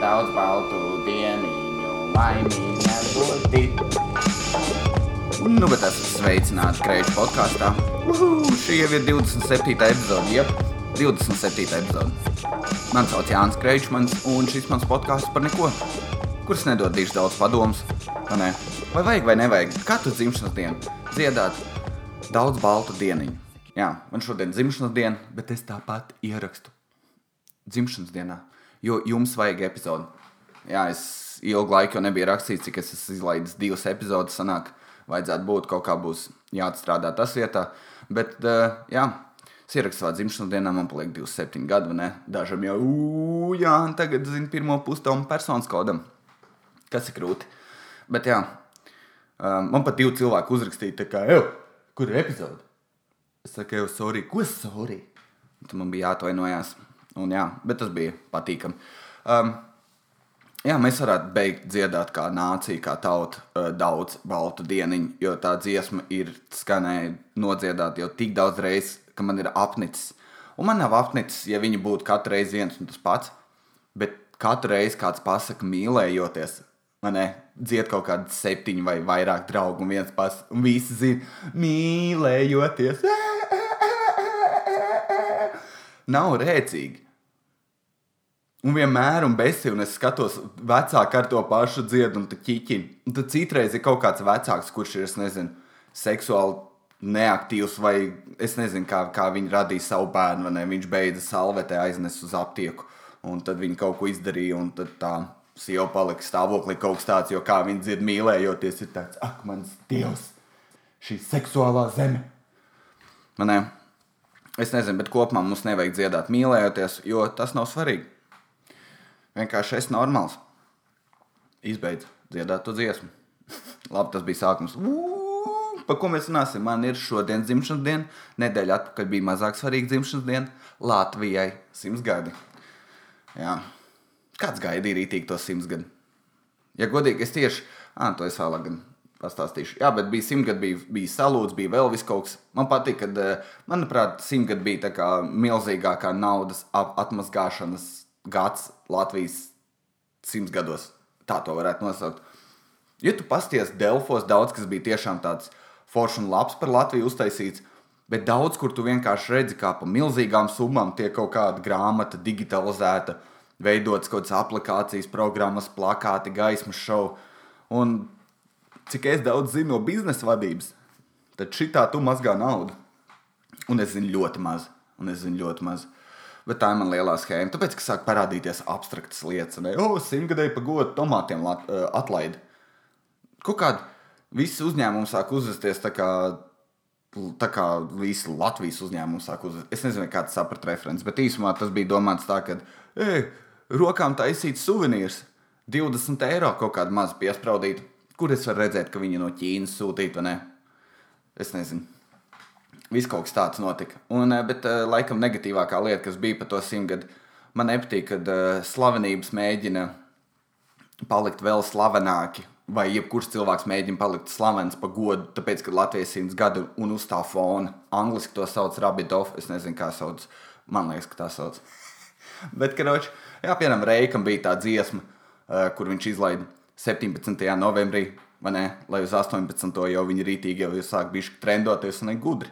daudz baltu dieniņu, laimīga būti. Nu, bet esmu sveicināts Kreiča podkāstā. Šī jau ir 27. epizode, jeb 27. epizode. Mani sauc Jānis Kreičmans, un šis mans podkāsts par neko, kurš nedodīšu daudz padomus. Vai, vai vajag vai nevajag katru dzimšanas dienu dziedāt daudz baltu dieniņu. Jā, man šodien ir dzimšanas diena, bet es tāpat ierakstu dzimšanas dienā, jo jums vajag epizodi. Jā, es ilgu laiku nebiju rakstījis, cik es esmu izlaidis divas epizodes. Sanāk, vajadzētu būt kaut kā būs jāatstrādā tas vietā. Bet, uh, jā, es ierakstu savā dzimšanas dienā, man paliek 27 gadi, vai ne? Dažam jau, uu, jā, tagad zinu pirmo pusstundu personas kodam. Tas ir grūti. Bet, jā, uh, man pat divi cilvēki uzrakstīja, kā, ej, kur ir epizode? Es saku, jau, sorry, ko sorry? Un tad man bija jāatvainojās. Un, jā, bet tas bija patīkami. Um, jā, mēs varētu beigt dziedāt kā nācija, kā tauta, uh, daudz baltu dieniņu, jo tā dziesma ir skanēja nodziedāta jau tik daudz reizes, ka man ir apnicis. Un man nav apnicis, ja viņi būtu katru reizi viens un tas pats, bet katru reizi kāds pasaka mīlējoties. Man ne, dzied kaut kādi septiņi vai vairāk draugi, un viens pats, un visi zina, mīlējoties. Nav rēcīgi. Un vienmēr, un besi, un es skatos, vecāki ar to pašu dziedu, un tā ķīķina. Un tad citreiz ir kaut kāds vecāks, kurš ir, es nezinu, seksuāli neaktīvs, vai es nezinu, kā, kā viņi radīja savu bērnu, vai ne. Viņš beidza salvetē, aiznes uz aptieku, un tad viņi kaut ko izdarīja, un tad tā sieva palika stāvoklī kaut kas tāds, jo kā viņi dzird mīlējoties, ir tāds, ak, mans dievs, šī seksuālā zeme. Man ne. Es nezinu, bet kopumā mums nevajag dziedāt mīlējoties, jo tas nav svarīgi. Vienkārši es normāls. Izbeidzu dziedāt to dziesmu. Labi, tas bija sākums. Uu, par ko mēs runāsim? Man ir šodien dzimšanas diena. Nedēļa atpakaļ bija mazāk svarīga dzimšanas diena. Latvijai simts gadi. Jā. Kāds gaidīja rītīgi to simts gadu? Ja godīgi, es tieši, ah, to es vēlāk pastāstīšu. Jā, bet bija simt gadi, bija, bija salūts, bija vēl kaut kas. Man patīk, ka, eh, manuprāt, simt gadi bija tā kā milzīgākā naudas atmazgāšanas gads Latvijas simts gados. Tā to varētu nosaukt. Ja tu pasties Delfos, daudz kas bija tiešām tāds foršs un labs par Latviju uztaisīts, bet daudz kur tu vienkārši redzi, kā pa milzīgām summām tiek kaut kāda grāmata digitalizēta, veidotas kaut kādas aplikācijas, programmas, plakāti, gaismas šovu. Un cik es daudz zinu no biznesa vadības, tad šitā tu mazgā naudu. Un es zinu ļoti maz. Un es zinu ļoti maz. Bet tā ir mana lielā schēma. Tāpēc, ka sāk parādīties abstraktas lietas, ne jau oh, simtgadēji pagodu tomātiem uh, atlaidi. Kaut kādi visi uzņēmumi sāk uzvesties tā kā, tā kā visi Latvijas uzņēmumi sāk uzvesties. Es nezinu, kāds saprat referents, bet īsumā tas bija domāts tā, ka ej, rokām taisīt suvenīrs, 20 eiro kaut kādu mazu piespraudīt, kur es varu redzēt, ka viņi no Ķīnas sūtītu, ne? Es nezinu. Viss kaut kas tāds notika. Un, bet laikam negatīvākā lieta, kas bija par to simtgadu, man nepatīk, kad uh, slavenības mēģina palikt vēl slavenāki. Vai jebkurš cilvēks mēģina palikt slavens par godu, tāpēc, ka Latvijas simts gadu un uz tā fona. Angliski to sauc Rabidov, es nezinu, kā sauc. Man liekas, ka tā sauc. bet, karoči, jā, piemēram, Reikam bija tā dziesma, uh, kur viņš izlaida 17. novembrī, ne, lai uz 18. jau viņi rītīgi jau sāk bišķi trendoties un ir gudri.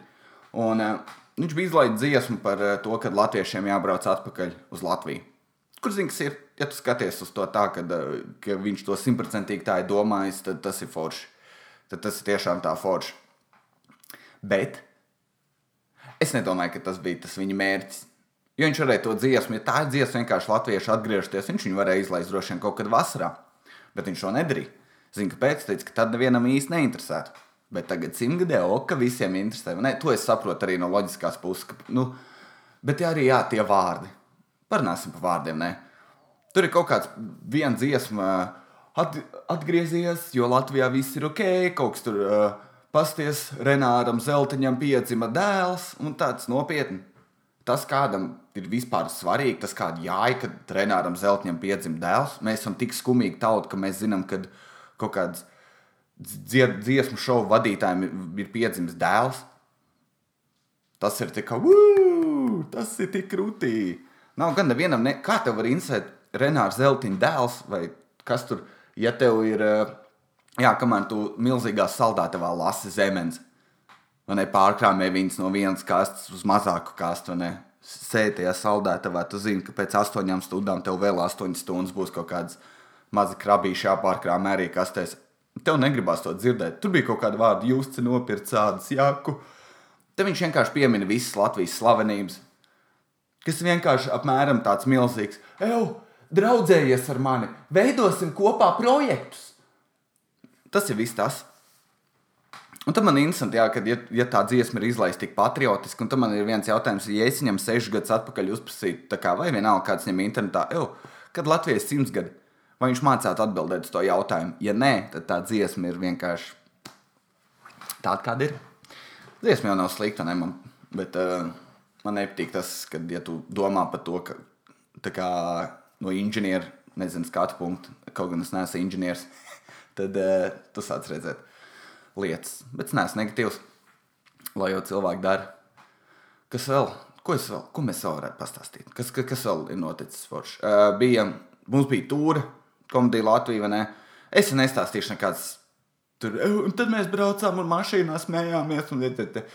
Un, uh, viņš bija izlaidis dziesmu par uh, to, ka latviešiem jābrauc atpakaļ uz Latviju. Kur zini, kas ir? Ja tu skaties uz to tā, ka, uh, ka viņš to simtprocentīgi tā ir domājis, tad tas ir forši. Tad tas ir tiešām tā forši. Bet es nedomāju, ka tas bija tas viņa mērķis. Jo viņš varēja to dziesmu, ja tā ir dziesma, vienkārši latvieši atgriezties, viņš viņu varēja izlaist droši vien kaut kad vasarā. Bet viņš to nedarīja. Zinu, kāpēc? Teica, ka tad nevienam īsti neinteresētu. Bet tagad simtgadē, o, ka visiem interesē. Ne, to es saprotu arī no loģiskās puses. Ka, nu, bet arī jā, tie vārdi. Parunāsim par vārdiem. Ne? Tur ir kaut kāds viens dziesma, at, atgriezies, jo Latvijā viss ir ok, kaut kas tur uh, pasties, Renāram Zeltiņam piedzima dēls un tāds nopietni. Tas kādam ir vispār svarīgi, tas kāda jāja, kad Renāram Zeltiņam piedzima dēls. Mēs esam tik skumīgi tauta, ka mēs zinām, ka kaut kāds dzied, dziesmu šovu vadītājiem ir piedzimis dēls. Tas ir tik, uu, tas ir tik krūtī. Nav gan nevienam, ne, kā tev var interesēt. Renārs Zeltiņa dēls, vai kas tur, ja tev ir, eh, jā, kamēr tu milzīgā saldētavā lasi zemes, vai ne pārkrāmē viņas no vienas kastes uz mazāku kastu, vai ne? Sētajā saldētavā, tu zini, ka pēc astoņām stundām tev vēl astoņas stundas būs kaut kādas mazi krabīši jāpārkrāmē arī kastēs. Tev negribās to dzirdēt. Tur bija kaut kāda vārda, jūs nopirkt tādas jaku. Te viņš vienkārši piemina visas Latvijas slavenības, kas vienkārši apmēram tāds milzīgs. Eju, draudzējies ar mani, veidosim kopā projektus. Tas ir viss tas. Un tad man ir interesanti, jā, kad, ja, ja tā dziesma ir izlaista tik patriotiski, un tad man ir viens jautājums, ja es viņam sešus gadus atpakaļ uzprasītu, kā, vai vienalga kāds viņam internetā, kad Latvijas simts gadi, vai viņš mācītu atbildēt uz to jautājumu. Ja nē, tad tā dziesma ir vienkārši tāda, kāda ir. Dziesma jau nav slikta, ne man, bet uh, man nepatīk tas, kad ja tu domā par to, ka kā, no inženiera, nezinu, skatu punktu, kaut gan es neesmu inženieris, tad uh, tu sāc redzēt lietas. Bet es neesmu negatīvs, lai jau cilvēki dara. Kas vēl? Ko, vēl? Ko mēs vēl varētu pastāstīt? Kas, kas, kas vēl ir noticis forši? Uh, bija, mums bija tūra, komēdija Latvija, ne? Es nestāstīšu nekādas. Tur, un tad mēs braucām un mašīnā smējāmies. Un, te, te.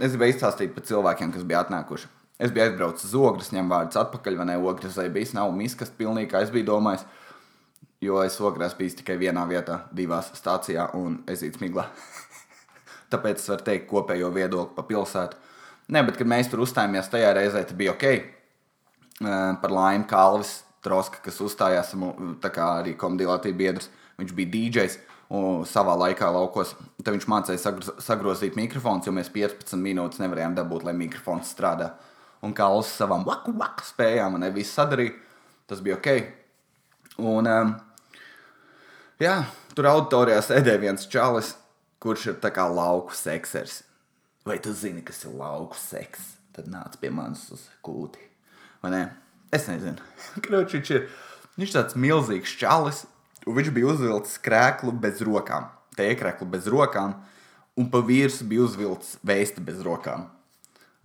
Es gribēju izstāstīt par cilvēkiem, kas bija atnākuši. Es biju aizbraucis uz ogles, ņem vārdus atpakaļ, vai ne? Ogles vai bijis nav miskas pilnīgi, kā es biju domājis. Jo es ogrās biju tikai vienā vietā, divās stācijā un ezīts miglā. Tāpēc es varu teikt kopējo viedokli par pilsētu. Nē, bet kad mēs tur uzstājāmies tajā reizē, tas bija ok. Par laimi Kalvis Troska, kas uzstājās, arī komēdija biedrs, viņš bija DJs. Savā laikā laukos. Tad viņš mācīja sagrozīt mikrofonu, jo mēs 15 minūtes nevarējām dabūt, lai mikrofons strādā. Un kā uz savām vaku, vaku spējām, un viss sadarīja. Tas bija ok. Un, um, jā, tur auditorijā sēdēja viens čalis, kurš ir tā kā lauku seksers. Vai tu zini, kas ir lauku seks? Tad nāc pie manis uz kūti. Vai ne? Es nezinu. Kroč, viņš ir viņš tāds milzīgs čalis, un viņš bija uzvilcis krēklu bez rokām. Tēkreklu bez rokām, un pa virsmu bija uzvilcis vēsti bez rokām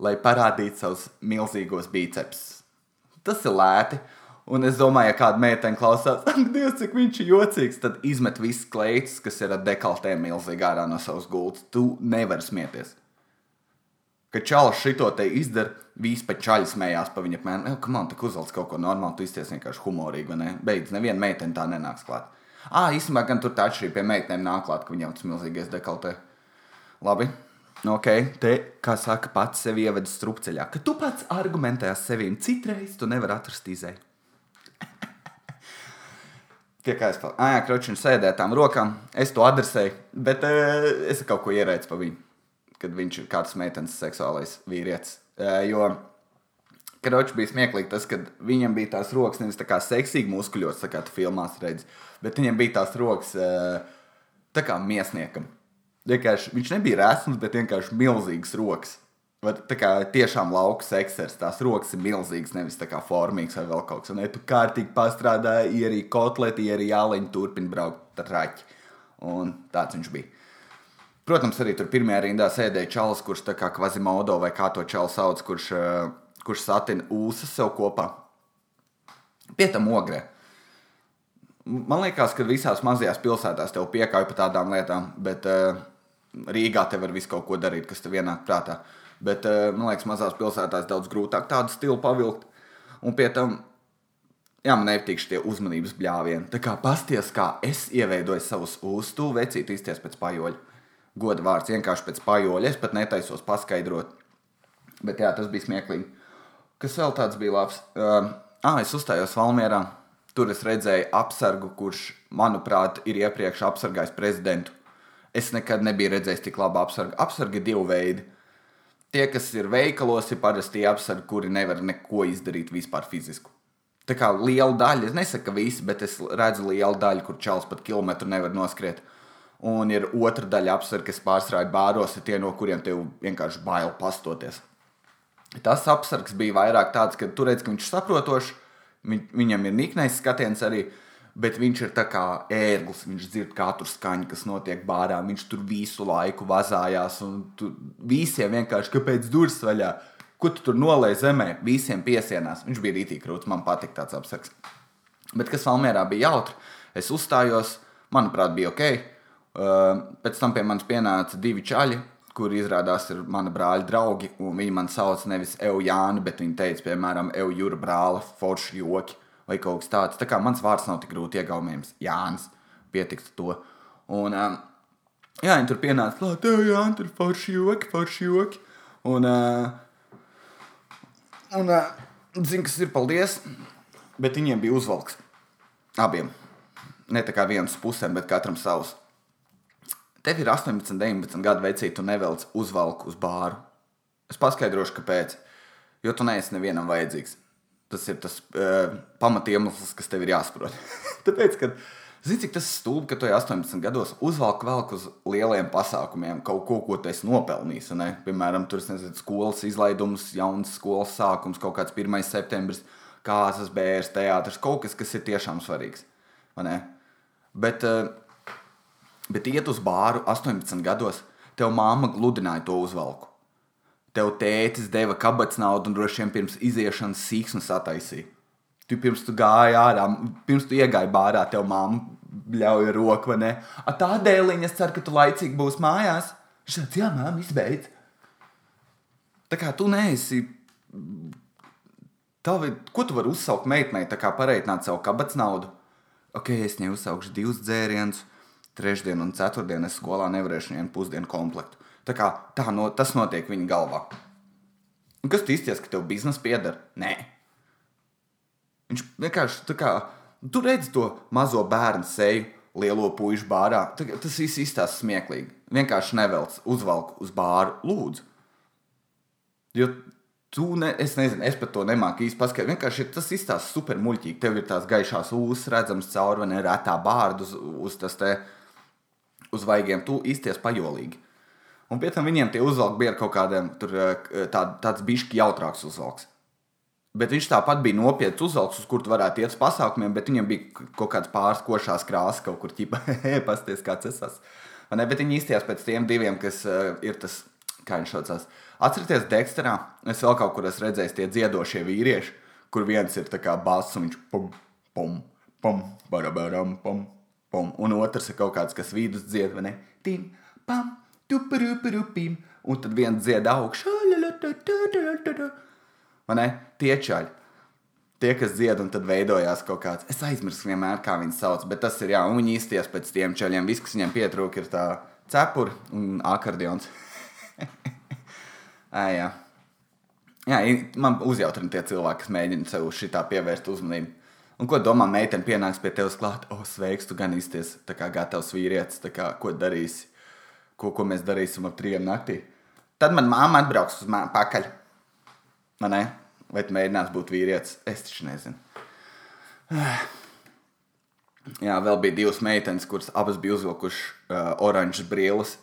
lai parādītu savus milzīgos bicepsus. Tas ir lēti. Un es domāju, ja kāda meitene klausās, ak, Dievs, cik viņš ir jocīgs, tad izmet visas kleitas, kas ir ar dekaltēm milzīgi ārā no savas gultas. Tu nevari smieties. Kad čalis šito te izdara, visi pat čaļi smējās pa viņa apmēram, ka man tik uzvelc kaut ko normālu, tu izties vienkārši humorīgi, vai ne? Beidz, neviena meitene tā nenāks klāt. Ā, īstenībā gan tur tā atšķirība pie meitenēm nāk klāt, ka viņiem tas milzīgais dekaltē. Labi, Nu, ok, te, kā saka, pats sevi ievada strupceļā, ka tu pats argumentē ar sevi, citreiz tu nevari atrast izēju. Tie kā es teicu, ah, kročiņš sēdēja tām rokām, es to adresēju, bet uh, es kaut ko ierēcu pa viņu, kad viņš ir kāds meitenes seksuālais vīrietis. Jo Kročs bija smieklīgi tas, ka viņam bija tās rokas nevis tā kā seksīgi muskuļos, tā kā tu filmās redzi, bet viņam bija tās rokas tā kā miesniekam vienkārši viņš nebija resns, bet vienkārši milzīgs rokas. Vai, tā kā tiešām lauka seksers, tās rokas ir milzīgas, nevis tā kā formīgs vai vēl kaut kas. Un, ja tu kārtīgi pastrādāji, ierī kotleti, ierī jāliņi, turpini braukt ar raķi. Un tāds viņš bija. Protams, arī tur pirmajā rindā sēdēja čalis, kurš tā kā Kvazimodo vai kā to čalis sauc, kurš, eh, kurš satina ūsas sev kopā. Pie tam ogrē. Man liekas, ka visās mazajās pilsētās tev piekāpja par tādām lietām, bet uh, Rīgā te var visu kaut ko darīt, kas tev ienāk prātā. Bet, uh, man liekas, mazās pilsētās daudz grūtāk tādu stilu pavilkt. Un pie tam, jā, man nepatīk šie uzmanības bļāvieni. Tā kā pasties, kā es ieveidoju savus uztūvu, vecīt izties pēc pajoļa. Goda vārds vienkārši pēc pajoļa. Es pat netaisos paskaidrot. Bet jā, tas bija smieklīgi. Kas vēl tāds bija labs? Uh, ah, es uzstājos Valmjerā. Tur es redzēju apsargu, kurš, manuprāt, ir iepriekš apsargājis prezidentu. Es nekad nebiju redzējis tik labu apsargu. Apsargi ir divi veidi. Tie, kas ir veikalos, ir parasti apsargi, kuri nevar neko izdarīt vispār fizisku. Tā kā liela daļa, es nesaku, ka visi, bet es redzu lielu daļu, kur čels pat kilometru nevar noskriet. Un ir otra daļa apsargi, kas pārstrāja bāros, ir tie, no kuriem tev vienkārši bail pastoties. Tas apsargs bija vairāk tāds, ka tur redz, ka viņš ir saprotošs Viņ, viņam ir niknais skatiens arī, bet viņš ir kā ērglis. Viņš dzird katru skaņu, kas notiek bārā. Viņš tur visu laiku vazājās. Un visiem vienkārši, kāpēc durvis vaļā? Ko tu tur nolēji zemē? Visiem piesienās. Viņš bija rītīgi krūts. Man patīk tāds apsaks. Bet kas Valmjerā bija jautri, es uzstājos, manuprāt, bija ok. Uh, pēc tam pie manis pienāca divi čaļi, kuri izrādās ir mana brāļa draugi. Viņi man sauc nevis Eujāni, bet viņi teica, piemēram, Eujūra brāli, forši joki vai kaut kas tāds. Tā kā mans vārds nav tik grūti iegaumējams, Jānis, pietiks to. Un, uh, jā, viņi tur pienāca klāt, tev Jāni, tur forši joki, forši joki. Un, uh, un zinu, kas ir paldies bet viņiem bija uzvalks. Abiem. Ne tā kā vienas pusēm, bet katram savs. Tev ir 18, 19 gadu vecīte, tu nevelc uzvalku uz bāru. Es paskaidrošu, kāpēc. Jo tu neesi nevienam vajadzīgs. Tas ir tas uh, pamatiemesls, kas tev ir jāsaprot. Tāpēc, kad Zini, cik tas stulbi, ka tu 18 gados uzvelk velk uz lieliem pasākumiem kaut ko, ko tu esi nopelnījis. Ne? Piemēram, tur ir skolas izlaidums, jauns skolas sākums, kaut kāds 1. septembris kāzas, bērns, teātris, kaut kas, kas ir tiešām svarīgs. Bet, eh, bet iet uz bāru 18 gados, tev māma gludināja to uzvalku. Tev tētis deva kabatas naudu un droši vien pirms iziešanas sīksnes attaisīja. Tu pirms tu gāji ārā, pirms tu iegāji bārā, tev māma ļauj roku, vai ne? A tādēļ es ceru, ka tu laicīgi būsi mājās. Viņš teica, jā, māma, izbeidz. Tā kā tu neesi Tavi, ko tu vari uzsaukt meitenei, tā kā pareiķināt savu kabatas naudu? Ok, es viņai uzsaukšu divus dzērienus, trešdienu un ceturtdienu es skolā nevarēšu viņai pusdienu komplektu. Tā kā tā no, tas notiek viņa galvā. Un kas tu izties, ka tev biznesa pieder? Nē. Viņš vienkārši tā kā, tu redzi to mazo bērnu seju, lielo puišu bārā. Tas viss izstāsta smieklīgi. Vienkārši nevelc, uzvalk uz bāru, lūdzu. Jo Tu ne, es nezinu, es pat to nemāku īsti paskaidrot. Vienkārši tas izstāsta super muļķīgi. Tev ir tās gaišās ūsas, redzams, caur vai ne retā bārda uz, uz tas te uz vaigiem. Tu izties pajolīgi. Un pēc tam viņiem tie uzvalki bija ar kaut kādiem tur, eh, tā, tāds bišķi jautrāks uzvalks. Bet viņš tāpat bija nopietns uzvalks, uz kur tu varētu iet uz pasākumiem, bet viņam bija kaut kāds pāris košās krāsas kaut kur ķipa, pasties kāds es esmu. Bet viņi izties pēc tiem diviem, kas uh, ir tas, kā viņš saucās. Atcerieties, Deksterā, es vēl kaut kur esmu redzējis tie dziedošie vīrieši, kur viens ir tā kā bass un viņš pum, pum, pum, barabaram, pum, pum, un otrs ir kaut kāds, kas vidus dzied, vai ne? Tim, pam, tuparupirupim, un tad viens dzied augšā, vai ne? Tie čaļi. Tie, kas dzied, un tad veidojās kaut kāds, es aizmirsu vienmēr, kā viņas sauc, bet tas ir, jā, un viņi izties pēc tiem čaļiem. Viss, kas viņiem pietrūka, ir tā cepura un akordions. À, jā. jā, man uzjautrina tie cilvēki, kas mēģina sev šitā pievērst uzmanību. Un ko domā, meitene pienāks pie tevis klāt, oh, sveiks, tu gan izties tā kā gatavs vīrietis, tā kā ko darīsi, ko, ko mēs darīsim ap trijiem naktī. Tad man māma atbrauks uz mani pakaļ. Man ne? Vai tu mēģinās būt vīrietis? Es taču nezinu. Jā, vēl bija divas meitenes, kuras abas bija uzvilkušas uh, oranžas brīles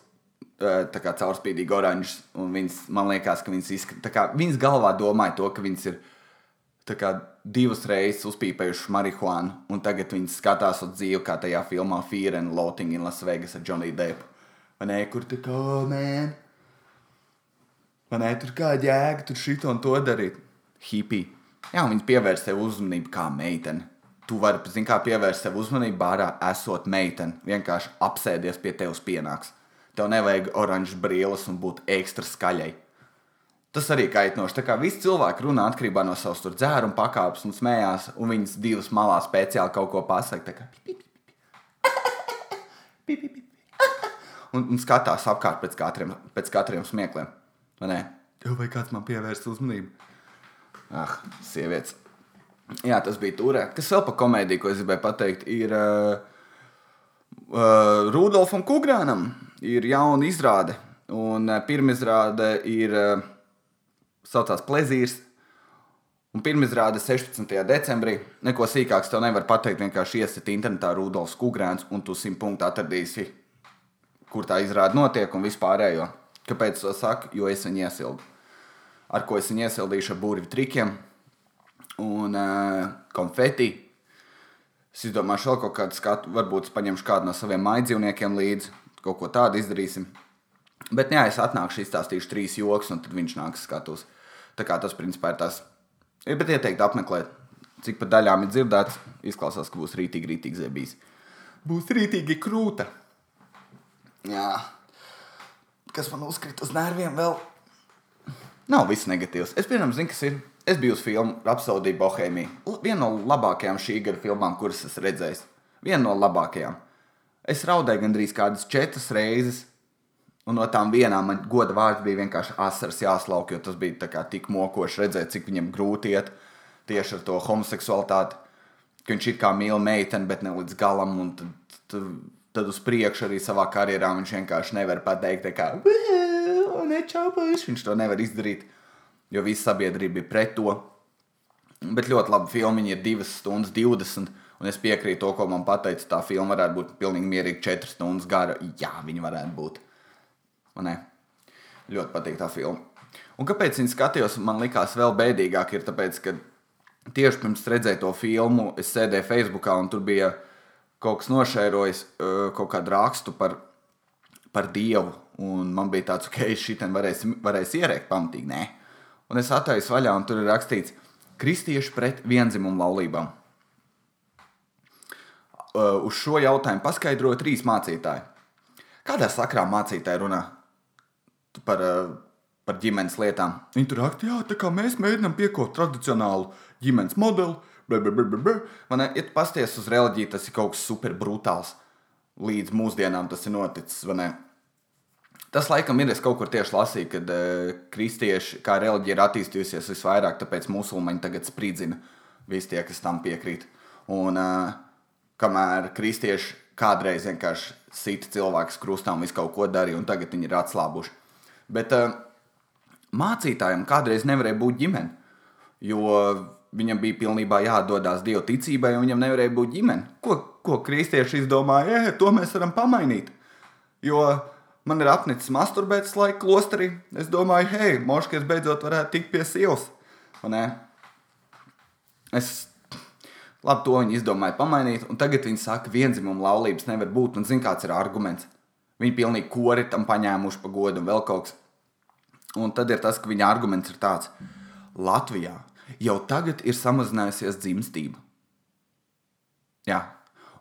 tā kā caurspīdīgi oranžs. Viņas, man liekas, ka viņas, izskat, kā, viņas galvā domāja to, ka viņas ir kā, divas reizes uzpīpējušas marihuānu, un tagad viņas skatās uz dzīvi, kā tajā filmā Fear and Loathing in Las Vegas ar Johnny Deppu. Vai ne, kur tā kā, man? Vai ne, tur kā jēga, tur šito un to darīt? Hippie. Jā, viņas pievērst sev uzmanību kā meitene. Tu vari, zin kā, pievērst sev uzmanību bārā, esot meitene. Vienkārši apsēdies pie tevis pienāks. Tev nevajag oranžas brīles un būt ekstra skaļai. Tas arī kaitinoši. Tā kā visi cilvēki runā atkarībā no savas dzēruma pakāpes un smējās, un viņas divas malā speciāli kaut ko pasakā. Un, un skatās apkārt pēc katriem, pēc katriem smiekliem. Vai vai kāds man pievērst uzmanību? Ah, sievietes. Jā, tas bija tur. Kas vēl par komēdiju, ko es gribēju pateikt, ir uh, uh, Rudolfam Kungrānam ir jauna izrāde. Un uh, pirmizrāde ir uh, saucās Plezīrs. Un pirmizrāde 16. decembrī. Neko sīkāks tev nevar pateikt. Vienkārši iesit internetā Rudolfs Kungrāns un tu simt punktu atradīsi, kur tā izrāde notiek un vispārējo. Kāpēc to saku? Jo es viņu iesildu. Ar ko es viņu iesildīšu ar burvju trikiem un uh, konfeti Es izdomāšu vēl kaut kādu skatu, varbūt es paņemšu kādu no saviem maidzīvniekiem līdzi, kaut ko tādu izdarīsim. Bet, jā, es atnākšu, izstāstīšu trīs joks, un tad viņš nāks skatus. Tā kā tas, principā, ir tas. Bet ieteikt apmeklēt. cik pa daļām ir dzirdēts, izklausās, ka būs rītīgi, rītīgi zebīs. Būs rītīgi krūta. Jā. Kas man uzkrita uz nerviem vēl? Nav viss negatīvs. Es, piemēram, zinu, kas ir. Es biju uz filmu Rapsodija Bohēmija. Viena no labākajām šī gada filmām, kuras esmu redzējis. Viena no labākajām. Es raudēju gandrīz kādas četras reizes. Un no tām vienām man goda vārds bija vienkārši asaras jāslauk, jo tas bija kā, tik mokoši redzēt, cik viņam grūti iet tieši ar to homoseksualitāti. Ka viņš ir kā mīl meiteni, bet ne līdz galam. Tad, tad, tad uz priekšu arī savā karjerā viņš vienkārši nevar pateikt, kā nečāpājis. Viņš to nevar izdarīt, jo visa sabiedrība ir pret to. Bet ļoti labi filma, viņa ir 2 stundas 20. Un es piekrītu to, ko man teica. Tā filma varētu būt pilnīgi mierīga, 4 stundas gara. Jā, viņa varētu būt. Ļoti patīk tā filma. Un kāpēc viņa skatījos, man likās vēl bēdīgāk, ir tāpēc, ka tieši pirms redzēju to filmu, es sēdēju Facebookā un tur bija kaut kas nošērojis, kaut kādu rakstu par, par dievu. Un man bija tāds, ka es šitam varēs, varēs ierēkt pamatīgi. Nē. Un es attaisu vaļā, un tur ir rakstīts, kristieši pret vienzimumu laulībām. Uz šo jautājumu paskaidroja trīs mācītāji. Kādā sakrā mācītāji runā par, uh, par ģimenes lietām? Viņi tur raksta, jā, tā kā mēs mēģinām piekot tradicionālu ģimenes modeli. Man ir ja pasties uz reliģiju, tas ir kaut kas super brutāls. Līdz mūsdienām tas ir noticis. Tas laikam ir. Es kaut kur tieši lasīju, ka uh, kristieši, kā reliģija ir attīstījusies visvairāk, tāpēc musulmaņi tagad spridzina visi tie, kas tam piekrīt. Un uh, kamēr kristieši kādreiz vienkārši sita cilvēkus krustā un visu kaut ko darīja, un tagad viņi ir atslābuši. Bet uh, mācītājiem kādreiz nevarēja būt ģimene, jo viņam bija pilnībā jāatdodas dievu ticībai, un viņam nevarēja būt ģimene. Ko, ko kristieši izdomāja? E, to mēs varam pamainīt. Jo Man ir apnicis masturbētas laika klosterī. Es domāju, hei, moškis beidzot varētu tikt pie sievas. Es labi to viņi izdomāja pamainīt, un tagad viņi saka, ka vienzimuma laulības nevar būt. Un zina, kāds ir arguments. Viņi pilnīgi kori tam paņēmuši pa godu un vēl kaut kas. Un tad ir tas, ka viņa arguments ir tāds: Latvijā jau tagad ir samazinājusies dzimstība. Jā,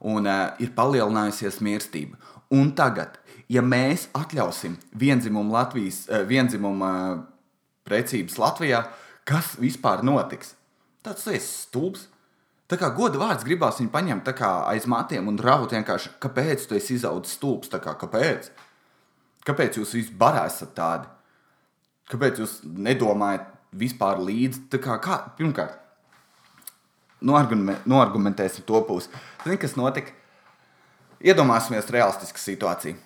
un uh, ir palielinājusies mirstība. Un tagad ja mēs atļausim vienzimumu Latvijas, eh, vienzimumu eh, precības Latvijā, kas vispār notiks? Tas ir stulbs. Tā kā goda vārds gribās viņu paņemt aiz matiem un raut vienkārši, kāpēc tu esi izaudzis stulbs? Kā, kāpēc? kāpēc jūs vispār esat tādi? Kāpēc jūs nedomājat vispār līdzi? Kā, kā, pirmkārt, noargumentēsim to pusi. Zini, kas notika? Iedomāsimies realistisku situāciju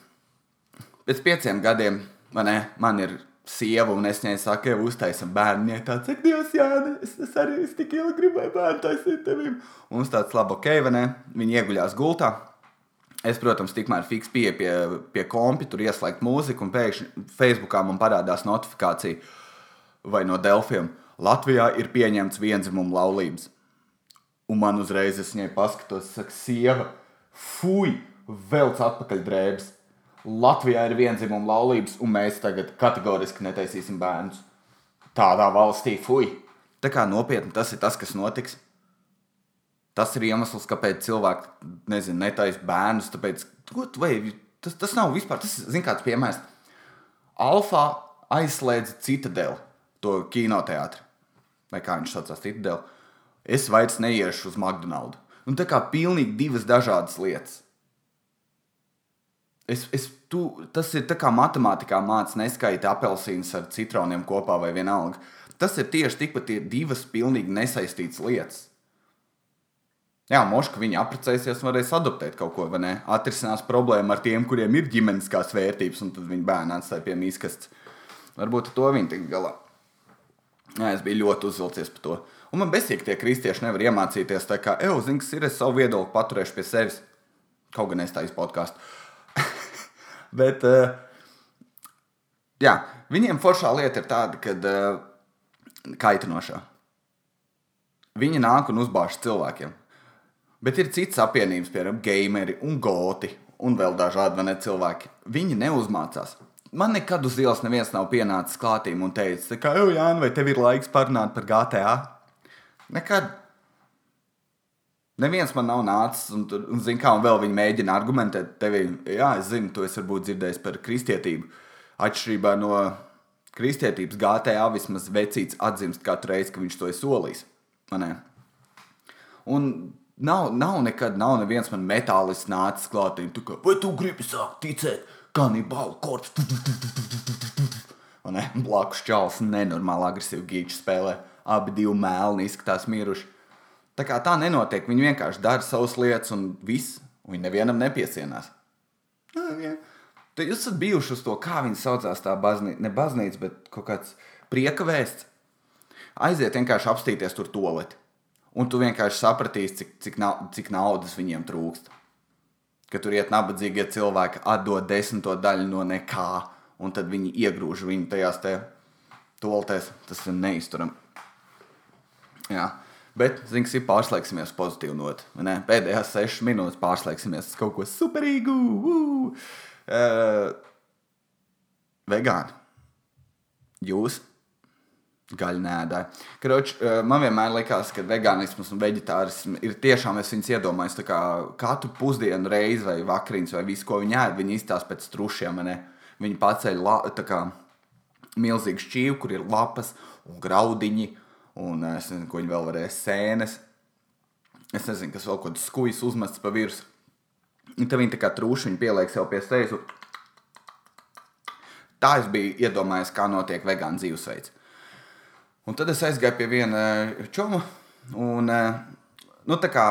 pēc pieciem gadiem man, man ir sieva, un es viņai saku, ka uztaisam bērnu. Viņa tāds - cik Dievs, jā, es, es arī es tik ilgi gribēju bērnu taisīt tevim. Un uz tāds labi, ok, vai ne? Viņa ieguļās gultā. Es, protams, tikmēr fiks pie, pie, pie kompi, tur ieslēgt mūziku, un pēkšņi Facebookā man parādās notifikācija vai no Delfiem. Latvijā ir pieņemts vienzimuma laulības. Un man uzreiz es viņai paskatos, saka, sieva, fuj, velc atpakaļ drēbes. Latvijā ir vienzimuma laulības, un mēs tagad kategoriski netaisīsim bērnus. Tādā valstī fuj. Tā kā nopietni tas ir tas, kas notiks. Tas ir iemesls, kāpēc cilvēki nezinu, netaisa bērnus. Tāpēc, vai, tas, tas nav vispār, tas ir kāds piemērs. Alfa aizslēdza citadeli, to kinoteātri. Vai kā viņš saucās, citadeli. Es vairs neiešu uz McDonald's. Un tā kā pilnīgi divas dažādas lietas. Es, es, tu, tas ir kā matemātikā mācīt, neskaita apelsīnus ar citroniem kopā vai vienalga. Tas ir tieši tikpat divas pilnīgi nesaistītas lietas. Jā, moška viņa apprecēsies varēs adoptēt kaut ko, vai ne? Atrisinās problēmu ar tiem, kuriem ir ģimeniskās vērtības, un tad viņa bērnu atstāja pie mīkastes. Varbūt ar to viņa tik galā. Jā, es biju ļoti uzvilcies par to. Un man besīgi tie kristieši nevar iemācīties tā kā, ej, zini, kas ir, es savu viedokli paturēšu pie sevis. Kaut gan es tā izpodkāstu. Bet, uh, jā, viņiem foršā lieta ir tāda, ka uh, kaitinošā. Viņi nāk un uzbāž cilvēkiem. Bet ir citas apvienības, piemēram, gameri un goti un vēl dažādi ne, cilvēki. Viņi neuzmācās. Man nekad uz ielas neviens nav pienācis klātīm un teicis, ka, Jānis, vai tev ir laiks parunāt par GTA? Nekad. Neviens man nav nācis, un, un zina, kā un vēl viņi mēģina argumentēt tevi. Jā, es zinu, tu esi varbūt dzirdējis par kristietību. Atšķirībā no kristietības GTA vismaz vecīts atzimst katru reizi, kad viņš to ir solījis. Un nav, nav nekad, nav neviens man metālis nācis klāt, un tu kā, vai tu gribi sākt ticēt, kanibālu korps? Un blakus čels nenormāli agresīvi gīču spēlē. Abi divi mēlni izskatās miruši. Tā kā tā nenotiek, viņi vienkārši dara savas lietas un viss, viņi nevienam nepiesienās. Tad jūs esat bijuši uz to, kā viņi saucās tā baznīca, ne baznīca, bet kaut kāds prieka vēsts. Aiziet vienkārši apstīties tur toleti. Un tu vienkārši sapratīsi, cik, cik, nau, cik naudas viņiem trūkst. Ka tur iet nabadzīgie cilvēki, atdod desmito daļu no nekā, un tad viņi iegrūž viņu tajās te toletēs. Tas ir neizturami. Jā. Bet, zinām, ir pārslēgsimies pozitīvi not. ne? Pēdējās sešas minūtes pārslēgsimies uz kaut ko superīgu. Uh! Uh, vegāni. Jūs gaļu nēdāju. Kroč, uh, man vienmēr likās, ka vegānisms un vegetārisms ir tiešām, es viņus iedomājos, kā katru pusdienu reizi vai vakariņas vai visu, ko viņi ēd, viņi izstāsta pēc trušiem. ne? Viņi paceļ la, kā milzīgu šķīvi, kur ir lapas un graudiņi, un eh, es nezinu, ko viņi vēl varēs sēnes. Es nezinu, kas vēl kaut kāds skujas uzmests pa virsmu. Un tad viņi tā kā trūši viņu pieliek sev pie un Tā es biju iedomājies, kā notiek vegāna dzīvesveids. Un tad es aizgāju pie viena eh, čoma. Un, eh, nu, tā kā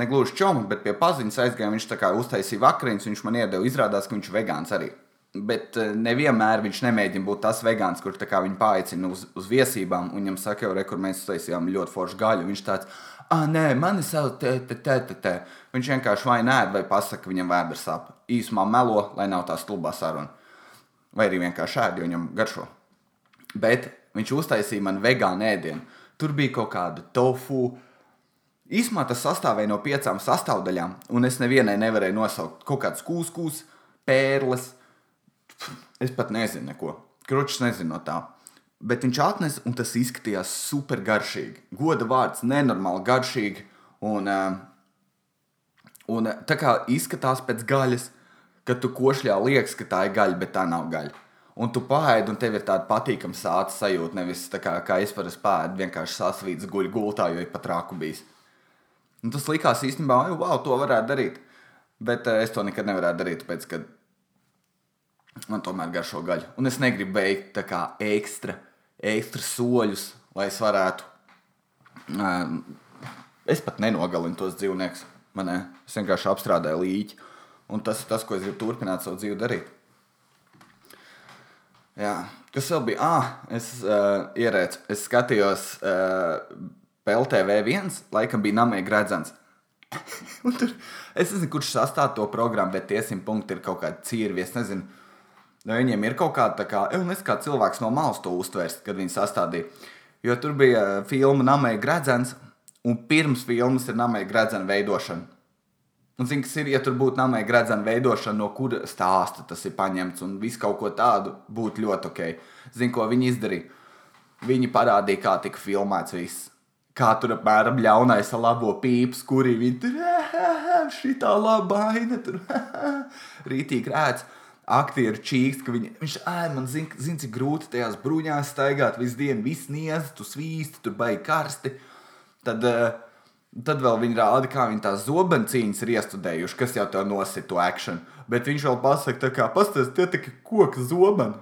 ne gluži čoma, bet pie paziņas aizgāju. Viņš tā kā uztaisīja vakariņas, viņš man iedeva. Izrādās, ka viņš ir vegāns arī. Bet eh, nevienmēr viņš nemēģina būt tas vegāns, kurš viņu paaicina uz, uz viesībām. Un viņam saka, jau re, kur mēs uztaisījām ļoti foršu gaļu. Viņš tāds, ah, nē, mani sauc te, te, te, te, te. Viņš vienkārši vai nē, vai pasaka, ka viņam vēders sāp. Īsumā melo, lai nav tā stulbā saruna. Vai arī vienkārši ēd, jo viņam garšo. Bet viņš uztaisīja man vegānu ēdienu. Tur bija kaut kāda tofu. Īsumā tas sastāvēja no piecām sastāvdaļām, un es nevienai nevarēju nosaukt kaut kādas kūskus, pērles. Es pat nezinu, neko. Kročs nezinu no tā. Bet viņš atnesa, un tas izskatījās super garšīgi. Goda vārds, nenormāli garšīgi. Un, eh, un eh, tā kā izskatās pēc gaļas, kad tu košļā liekas, ka tā ir gaļa, bet tā nav gaļa. Un tu pāēdi, un tev ir tāda patīkama sāta sajūta. Nevis tā kā, kā es parasti pāēdu, vienkārši sasvīts guļ gultā, jo ir pat rāku bijis. Un tas likās īstenībā, wow, to varētu darīt. Bet uh, es to nekad nevarētu darīt, tāpēc, ka man tomēr garšo gaļu. Un es negribu veikt tā kā ekstra, ekstra soļus, lai es varētu. Um, es pat nenogalinu tos dzīvniekus. Man, ne? es vienkārši apstrādāju līķi. Un tas ir tas, ko es gribu turpināt savu dzīvi darīt. Jā. Kas vēl bija? Ah, es uh, ierēcu, es skatījos uh, PLTV viens, laikam bija namīgi redzams. Tur, es nezinu, kurš sastāv to programmu, bet tie simt punkti ir kaut kādi cirvi. Es nezinu, vai viņiem ir kaut kāda tā kā, es kā cilvēks no malas to uztvērst, kad viņi sastādīja. Jo tur bija uh, filma Namēja Gradzens, un pirms filmas ir Namēja Gradzena veidošana. Un, zin, kas ir, ja tur būtu namēja gradzena veidošana, no kura stāsta tas ir paņemts, un viss kaut ko tādu būtu ļoti ok. Zini, ko viņi izdarīja? Viņi parādīja, kā tika filmēts viss. Kā tur apmēram ļaunais labo pīpes, kurī viņi tur šī tā labaina, tur rītīgi rēts. Aktieri čīkst, ka viņi, viņš ēd, man zina, zin, cik grūti tajās bruņās staigāt visu dienu, viss niedz, tu svīsti, tur baigi karsti. Tad, uh, Tad vēl viņi rāda, kā viņi tās zobencīņas ir iestudējuši, kas jau tev nosita to akciju. Bet viņš vēl pasakā, tā kā pastāstiet, tie tikai koka zobeni.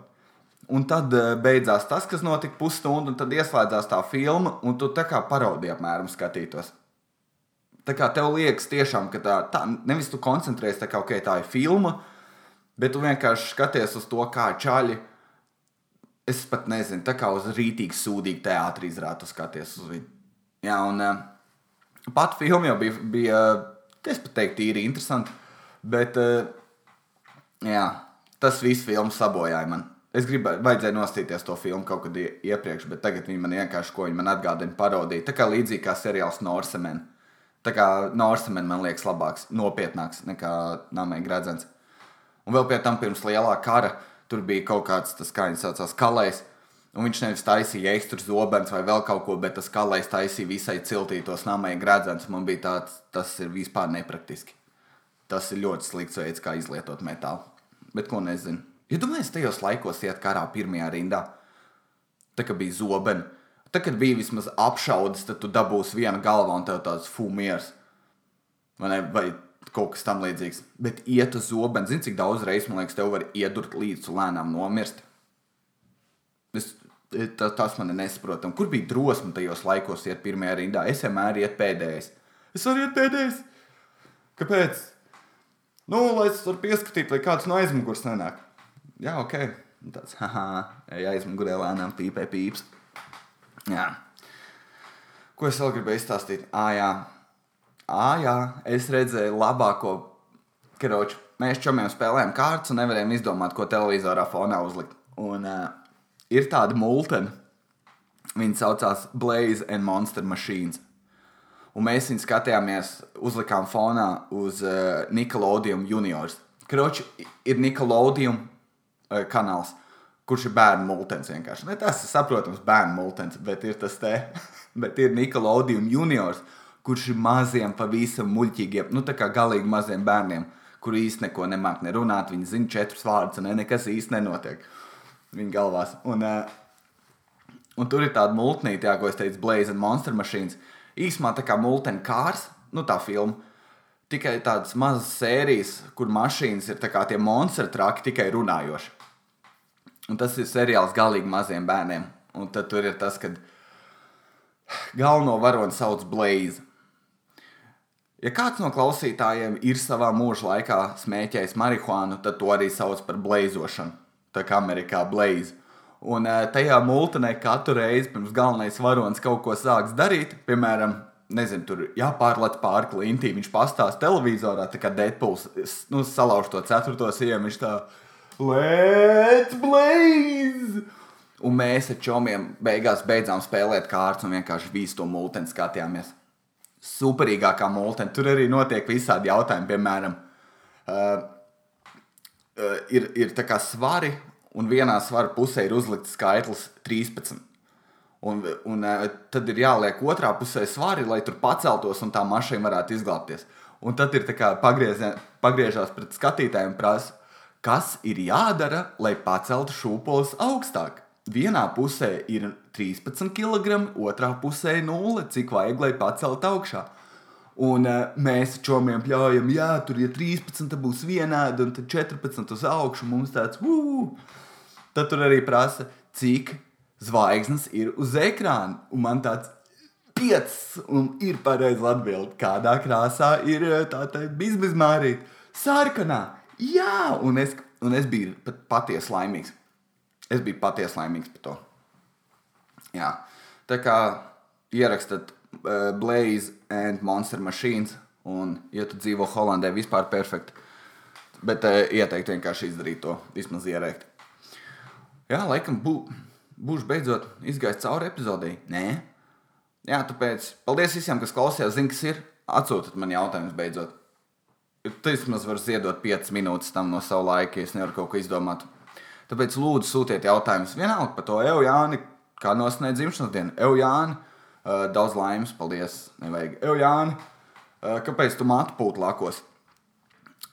Un tad uh, beidzās tas, kas notika pusstundu, un tad ieslēdzās tā filma, un tu tā kā parodija apmēram skatītos. Tā kā tev liekas, tiešām, ka tā, tā nevis tu koncentrējies, tā kā okay, tā ir filma, bet tu vienkārši skaties uz to, kā čaļi. Es pat nezinu, tā kā uz rītīgi sūdīgu teātrī izrādās skaties uz viņu. Jā, un uh, Pat filma jau bija, bija es pat teiktu, īri interesanti. Bet uh, jā, tas viss filmu sabojāja man. Es gribēju, vajadzēja nostīties to filmu kaut kad iepriekš, bet tagad viņi man vienkārši ko viņi man atgādina parodiju. Tā kā līdzīgi kā seriāls Norsemen. Tā kā Norsemen man liekas labāks, nopietnāks nekā Namēja Gradzens. Un vēl pie tam pirms lielā kara tur bija kaut kāds, tas kā viņi saucās, kalējs. Un viņš nevis taisīja ekstra zobens vai vēl kaut ko, bet tas kalējs taisīja visai ciltītos namai gradzens. Man bija tāds, tas ir vispār nepraktiski. Tas ir ļoti slikts veids, kā izlietot metālu. Bet ko nezinu. Ja domājies, tajos laikos iet karā pirmajā rindā, tā kā bija zobeni, tad, kad bija vismaz apšaudas, tad tu dabūsi vienu galvā un tev tāds fumieris. Vai, ne? vai kaut kas tam līdzīgs. Bet iet uz zobenu, zini, cik daudz reizes man liekas, tev var iedurt līdzi lēnām nomirst. Es, tas, tas man ir nesaprotami. Kur bija drosme tajos laikos iet pirmajā rindā? Es vienmēr iet pēdējais. Es varu iet pēdējais. Kāpēc? Nu, lai es varu pieskatīt, lai kāds no aizmugures nenāk. Jā, ok. Tāds, haha, ja aizmugurē lēnām pīpē pīps. Jā. Ko es vēl gribēju izstāstīt? Ā, jā. Ā, jā, es redzēju labāko karoču. Mēs čomiem spēlējām kārtas un nevarējām izdomāt, ko televizorā fonā uzlikt. Un uh, ir tāda multena. Viņa saucās Blaze and Monster Machines. Un mēs viņu skatījāmies, uzlikām fonā uz uh, Nickelodeon juniors. Kroči ir Nickelodeon uh, kanāls, kurš ir bērnu multens vienkārši. Ne, tas ir saprotams, bērnu multens, bet ir tas te, bet ir Nickelodeon juniors, kurš ir maziem, pavisam muļķīgiem, nu tā kā galīgi maziem bērniem, kuri īsti neko nemāk nerunāt, viņi zina četrus vārdus, un ne, nekas īsti nenotiek viņa galvās. Un, uh, un tur ir tāda multnīte, ko es teicu, Blaze and Monster Machines. Īsumā tā kā multena kārs, nu tā filma. Tikai tādas mazas sērijas, kur mašīnas ir kā tie monstri traki, tikai runājoši. Un tas ir seriāls galīgi maziem bērniem. Un tad tur ir tas, kad galveno varoni sauc Blaze. Ja kāds no klausītājiem ir savā mūža laikā smēķējis marihuānu, tad to arī sauc par blēzošanu. Tā kā Amerikā blēz. Un tajā multinē katru reizi pirms galvenais varonis kaut ko sāks darīt, piemēram, nezinu, tur jāpārlec pāri klintī, viņš pastāsta televizorā, tā kā Deadpools nu, salauž to ceturto sienu, viņš tā Let's blaze! Un mēs ar čomiem beigās beidzām spēlēt kārtas un vienkārši visu to multeni skatījāmies superīgākā multene. Tur arī notiek visādi jautājumi, piemēram, uh, uh, ir, ir tā kā svari, un vienā svara pusē ir uzlikts skaitlis 13. Un, un uh, tad ir jāliek otrā pusē svari, lai tur paceltos un tā mašīna varētu izglābties. Un tad ir pagriežās pret skatītājiem un prasa, kas ir jādara, lai paceltu šūpoles augstāk. Vienā pusē ir 13 kg, otrā pusē 0, cik vajag, lai paceltu augšā. Un uh, mēs čomiem pļaujam, jā, tur ir 13, tad būs vienādi, un tad 14 uz augšu mums tāds, uh! Tad tur arī prasa, cik zvaigznes ir uz ekrāna. Un man tāds, piecas, un ir pareizi atbild, kādā krāsā ir tā teikt, bizmizmārīt. Sarkanā, jā, un es, un es biju pat patiesi laimīgs. Es biju patiesi laimīgs par to. Jā. Tā kā ierakstat uh, Blaze and Monster Machines, un, ja tu dzīvo Holandē, vispār perfekti. Bet uh, ieteikt vienkārši izdarīt to, vismaz ierēkt. Jā, laikam bū, būšu beidzot izgājis cauri epizodei. Nē, jā, tāpēc paldies visiem, kas klausījās, zina, kas ir. Atsūtiet man jautājumus beidzot. Tas vismaz var ziedot 5 minūtes tam no sava laika, ja es nevaru kaut ko izdomāt. Tāpēc lūdzu sūtiet jautājumus vienalga par to. Evo, Jāni, kā nosniedz dzimšanas dienu. Evo, Jāni, uh, daudz laimes, paldies. Nevajag. Evo, Jāni, uh, kāpēc tu matu pūtu lakos?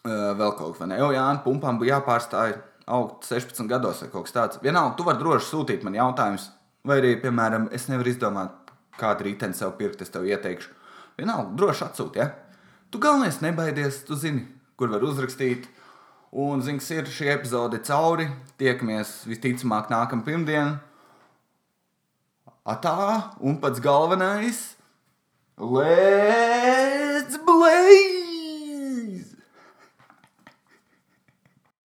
Uh, vēl kaut vai ne? Evo, Jāni, pumpām bija jāpārstāj augt 16 gados vai kaut kas tāds. Vienalga, tu vari droši sūtīt man jautājumus. Vai arī, piemēram, es nevaru izdomāt, kādu rīteni sev pirkt, es tev ieteikšu. Vienalga, droši atsūti, ja? Tu galvenais nebaidies, tu zini, kur var uzrakstīt Un, zināms, ir šī epizode cauri. Tiekamies visticamāk nākamā pirmdiena. Atā, un pats galvenais - Let's Blade!